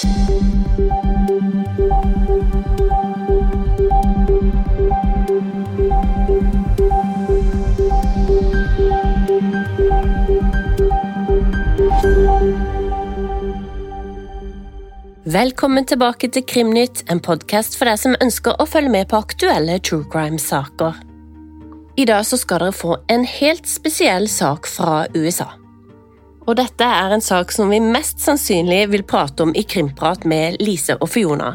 Velkommen tilbake til Krimnytt, en podkast for deg som ønsker å følge med på aktuelle true crime-saker. I dag skal dere få en helt spesiell sak fra USA. Og dette er en sak som vi mest sannsynlig vil prate om i Krimprat med Lise og Fiona,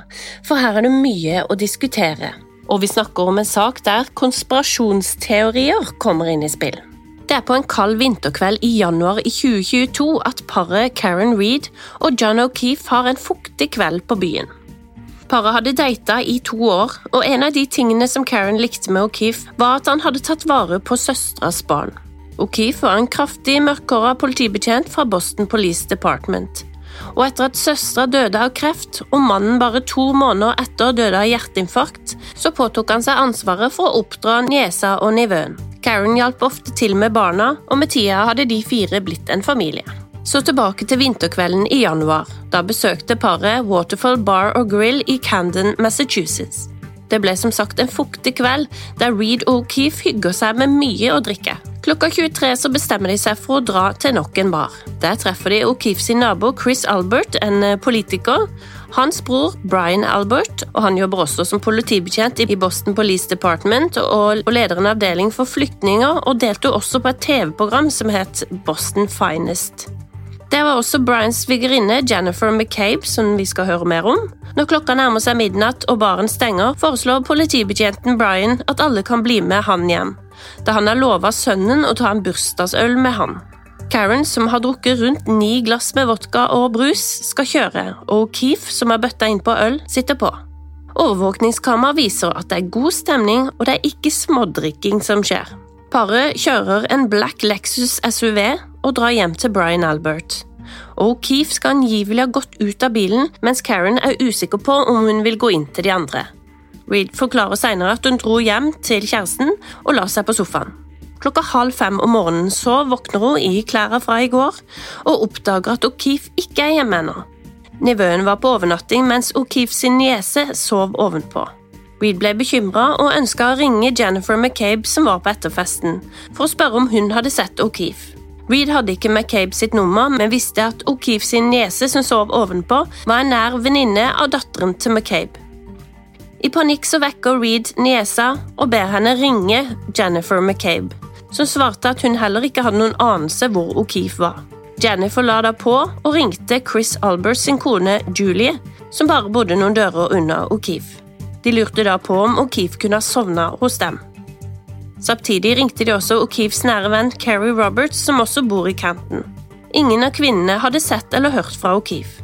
for her er det mye å diskutere. Og vi snakker om en sak der konspirasjonsteorier kommer inn i spill. Det er på en kald vinterkveld i januar i 2022 at paret Karen Reed og John O'Keefe har en fuktig kveld på byen. Paret hadde data i to år, og en av de tingene som Karen likte med O'Keefe, var at han hadde tatt vare på søstras barn. O'Keefe var en kraftig, mørkhåra politibetjent fra Boston Police Department. Og etter at søstera døde av kreft, og mannen bare to måneder etter døde av hjerteinfarkt, så påtok han seg ansvaret for å oppdra niesa og nivøen. Karen hjalp ofte til med barna, og med tida hadde de fire blitt en familie. Så tilbake til vinterkvelden i januar. Da besøkte paret Waterfall Bar og Grill i Camden, Massachusetts. Det ble som sagt en fuktig kveld, der Reed og O'Keefe hygger seg med mye å drikke. Klokka 23 så bestemmer de seg for å dra til nok en bar. Der treffer de O'Keefe sin nabo Chris Albert, en eh, politiker, hans bror Brian Albert, og han jobber også som politibetjent i Boston Police Department og leder en avdeling for flyktninger, og deltok også på et TV-program som het Boston Finest. Det var også Brians svigerinne Jennifer McCabe, som vi skal høre mer om. Når klokka nærmer seg midnatt og baren stenger, foreslår politibetjenten Brian at alle kan bli med han hjem, da han har lova sønnen å ta en bursdagsøl med han. Karen, som har drukket rundt ni glass med vodka og brus, skal kjøre, og Keef, som har bøtta innpå øl, sitter på. Overvåkningskamera viser at det er god stemning, og det er ikke smådrikking som skjer. Paret kjører en black Lexus SUV og drar hjem til Brian Albert. Og Keef skal angivelig ha gått ut av bilen, mens Karen er usikker på om hun vil gå inn til de andre. Reed forklarer senere at hun dro hjem til kjæresten og la seg på sofaen. Klokka halv fem om morgenen så våkner hun i klærne fra i går og oppdager at O'Keefe ikke er hjemme ennå. Nivøen var på overnatting, mens O'Keefe sin niese sov ovenpå. Reed ble bekymra og ønska å ringe Jennifer McCabe, som var på etterfesten, for å spørre om hun hadde sett O'Keefe. Reed hadde ikke McCabe sitt nummer, men visste at O'Keefe sin niese som sov ovenpå, var en nær venninne av datteren til McCabe. I panikk så vekker Reed niesa og ber henne ringe Jennifer McCabe som svarte at hun heller ikke hadde noen anelse hvor O'Keefe var. Jennifer la da på og ringte Chris Albers sin kone Julie, som bare bodde noen dører unna O'Keefe. De lurte da på om O'Keefe kunne ha sovna hos dem. Samtidig ringte de også O'Keefes nære venn Kerry Roberts, som også bor i Canton. Ingen av kvinnene hadde sett eller hørt fra O'Keefe.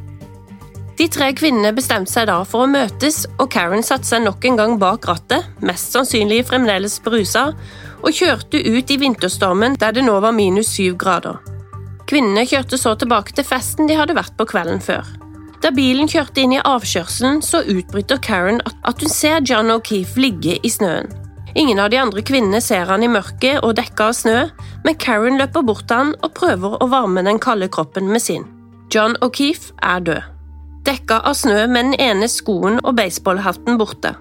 De tre kvinnene bestemte seg da for å møtes, og Karen satte seg nok en gang bak rattet, mest sannsynlig fremdeles berusa, og kjørte ut i vinterstormen der det nå var minus syv grader. Kvinnene kjørte så tilbake til festen de hadde vært på kvelden før. Da bilen kjørte inn i avkjørselen, så utbryter Karen at hun ser John O'Keefe ligge i snøen. Ingen av de andre kvinnene ser han i mørket og dekka av snø, men Karen løper bort til han og prøver å varme den kalde kroppen med sin. John O'Keefe er død. Dekka av snø med den ene skoen og baseballhatten borte.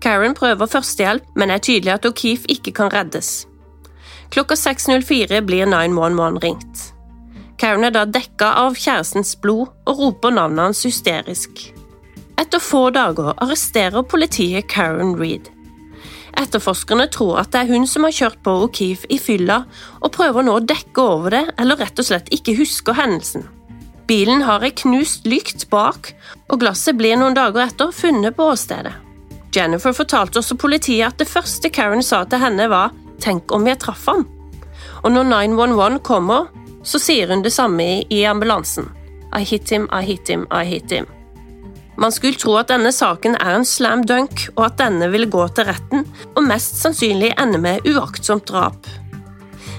Karen prøver førstehjelp, men er tydelig at O'Keefe ikke kan reddes. Klokka 6.04 blir 911 ringt. Karen er da dekka av kjærestens blod og roper navnet hans hysterisk. Etter få dager arresterer politiet Karen Reed. Etterforskerne tror at det er hun som har kjørt på O'Keefe i fylla, og prøver nå å dekke over det eller rett og slett ikke husker hendelsen. Bilen har ei knust lykt bak, og glasset blir noen dager etter funnet på åstedet. Jennifer fortalte også politiet at det første Karen sa til henne, var 'tenk om jeg traff ham'. Og når 911 kommer, så sier hun det samme i ambulansen. I hit him, I hit him, I hit him. Man skulle tro at denne saken er en slam dunk, og at denne ville gå til retten og mest sannsynlig ende med uaktsomt drap.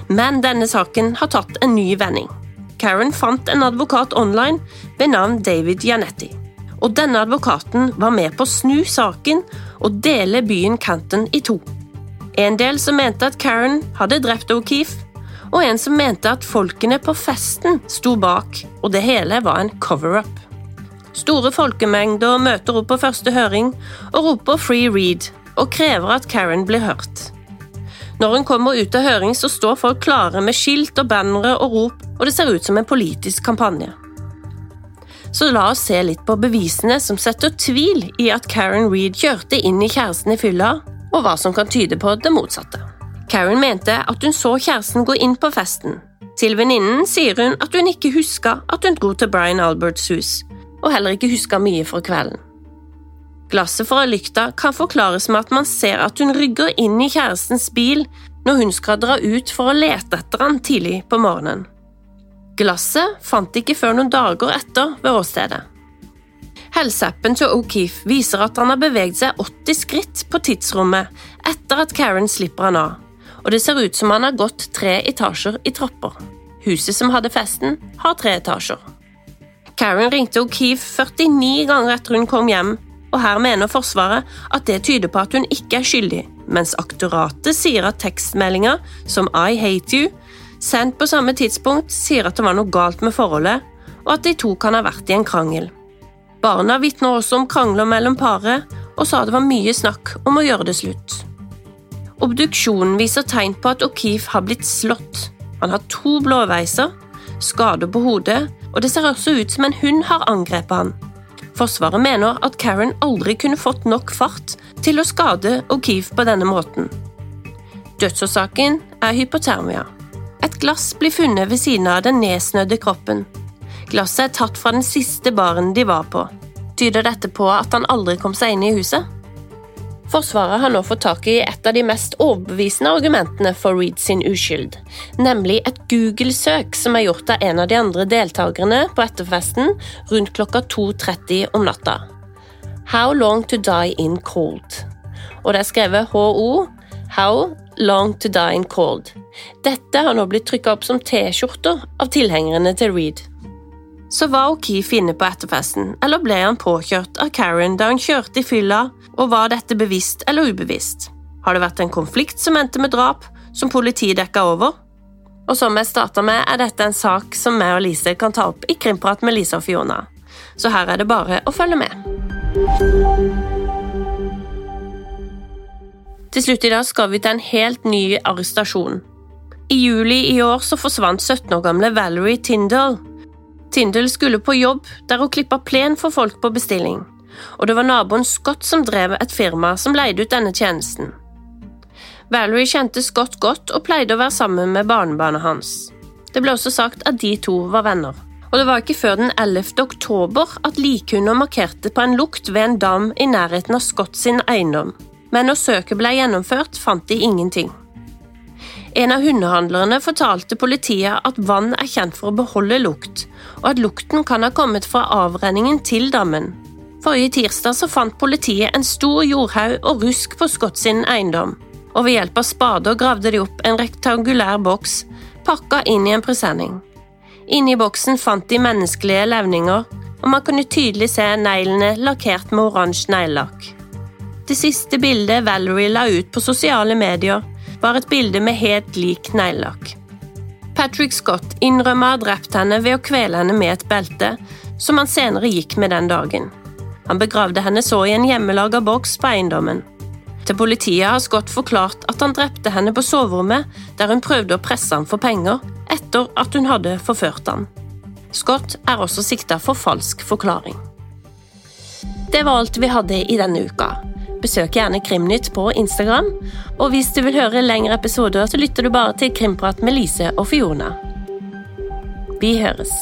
Men denne saken har tatt en ny vending. Karen fant en advokat online ved navn David Janetti og denne advokaten var med på å snu saken og dele byen Canton i to. En del som mente at Karen hadde drept O'Keefe, og en som mente at folkene på festen sto bak, og det hele var en cover-up. Store folkemengder møter opp på første høring og roper 'free read' og krever at Karen blir hørt. Når hun kommer ut av høring, så står folk klare med skilt og bannere og rop, og det ser ut som en politisk kampanje. Så la oss se litt på bevisene som setter tvil i at Karen Reed kjørte inn i kjæresten i fylla, og hva som kan tyde på det motsatte. Karen mente at hun så kjæresten gå inn på festen. Til venninnen sier hun at hun ikke huska at hun dro til Brian Alberts hus, og heller ikke huska mye fra kvelden. Glasset fra lykta kan forklares med at man ser at hun rygger inn i kjærestens bil når hun skal dra ut for å lete etter han tidlig på morgenen. Glasset fant de ikke før noen dager etter ved åstedet. Helseappen til O'Keefe viser at han har beveget seg 80 skritt på tidsrommet etter at Karen slipper han av, og det ser ut som han har gått tre etasjer i trapper. Huset som hadde festen, har tre etasjer. Karen ringte O'Keefe 49 ganger etter hun kom hjem, og her mener Forsvaret at det tyder på at hun ikke er skyldig, mens aktoratet sier at tekstmeldinger som I hate you, sendt på samme tidspunkt, sier at det var noe galt med forholdet, og at de to kan ha vært i en krangel. Barna vitner også om krangler mellom paret, og sa det var mye snakk om å gjøre det slutt. Obduksjonen viser tegn på at O'Keefe har blitt slått. Han har to blåveiser, skader på hodet, og det ser også ut som en hund har angrepet han. Forsvaret mener at Karen aldri kunne fått nok fart til å skade O'Keefe på denne måten. Dødsårsaken er hypotermia. Et glass blir funnet ved siden av den nedsnødde kroppen. Glasset er tatt fra den siste baren de var på. Tyder dette på at han aldri kom seg inn i huset? Forsvaret har nå fått tak i et av de mest overbevisende argumentene for Reed sin uskyld, nemlig et Google-søk som er gjort av en av de andre deltakerne på etterfesten rundt klokka 2.30 om natta. How long to die in cold. Og det er skrevet HO, How long to die in cold. Dette har nå blitt trykka opp som T-skjorter av tilhengerne til Reed. Så var O'Keefe inne på etterfesten, eller ble han påkjørt av Karen da hun kjørte i fylla, og var dette bevisst eller ubevisst? Har det vært en konflikt som endte med drap, som politiet dekka over? Og som jeg starta med, er dette en sak som jeg og Lise kan ta opp i Krimprat med Lise og Fiona. Så her er det bare å følge med. Til slutt i dag skal vi til en helt ny arrestasjon. I juli i år så forsvant 17 år gamle Valerie Tyndall. Tyndall skulle på jobb der hun klippa plen for folk på bestilling, og det var naboen Scott som drev et firma som leide ut denne tjenesten. Valerie kjente Scott godt og pleide å være sammen med barnebarnet hans. Det ble også sagt at de to var venner. Og det var ikke før den 11. oktober at likhunder markerte på en lukt ved en dam i nærheten av Scott sin eiendom, men når søket ble gjennomført, fant de ingenting. En av hundehandlerne fortalte politiet at vann er kjent for å beholde lukt, og at lukten kan ha kommet fra avrenningen til dammen. Forrige tirsdag så fant politiet en stor jordhaug og rusk på Scott sin eiendom, og ved hjelp av spader gravde de opp en rektangulær boks pakka inn i en presenning. Inni boksen fant de menneskelige levninger, og man kunne tydelig se neglene lakkert med oransje neglelakk. Det siste bildet Valerie la ut på sosiale medier, var et bilde med helt lik neglelakk. Patrick Scott innrømmer å ha drept henne ved å kvele henne med et belte, som han senere gikk med den dagen. Han begravde henne så i en hjemmelaga boks på eiendommen. Til politiet har Scott forklart at han drepte henne på soverommet, der hun prøvde å presse ham for penger etter at hun hadde forført ham. Scott er også sikta for falsk forklaring. Det var alt vi hadde i denne uka. Besøk gjerne Krimnytt på Instagram. Og hvis du vil høre lengre episoder, så lytter du bare til Krimprat med Lise og Fiona. Vi høres.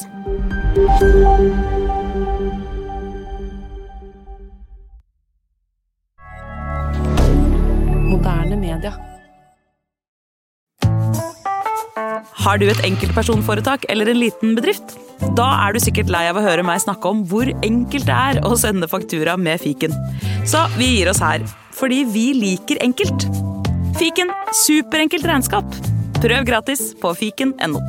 Moderne media. Har du et enkeltpersonforetak eller en liten bedrift? Da er du sikkert lei av å høre meg snakke om hvor enkelt det er å sende faktura med fiken. Så vi gir oss her, fordi vi liker enkelt. Fiken superenkelt regnskap. Prøv gratis på fiken.no.